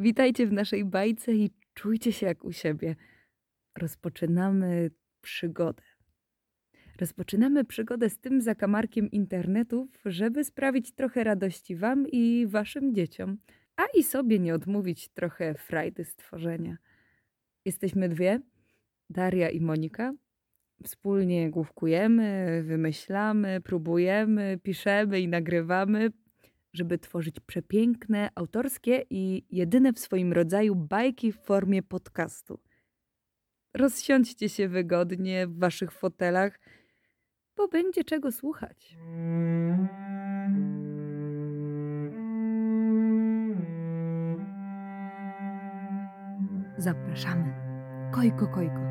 Witajcie w naszej bajce i czujcie się jak u siebie. Rozpoczynamy przygodę. Rozpoczynamy przygodę z tym zakamarkiem internetów, żeby sprawić trochę radości Wam i Waszym dzieciom, a i sobie nie odmówić trochę frajdy stworzenia. Jesteśmy dwie, Daria i Monika. Wspólnie główkujemy, wymyślamy, próbujemy, piszemy i nagrywamy, żeby tworzyć przepiękne, autorskie i jedyne w swoim rodzaju bajki w formie podcastu. Rozsiądźcie się wygodnie w waszych fotelach, bo będzie czego słuchać. Zapraszamy. Kojko, kojko.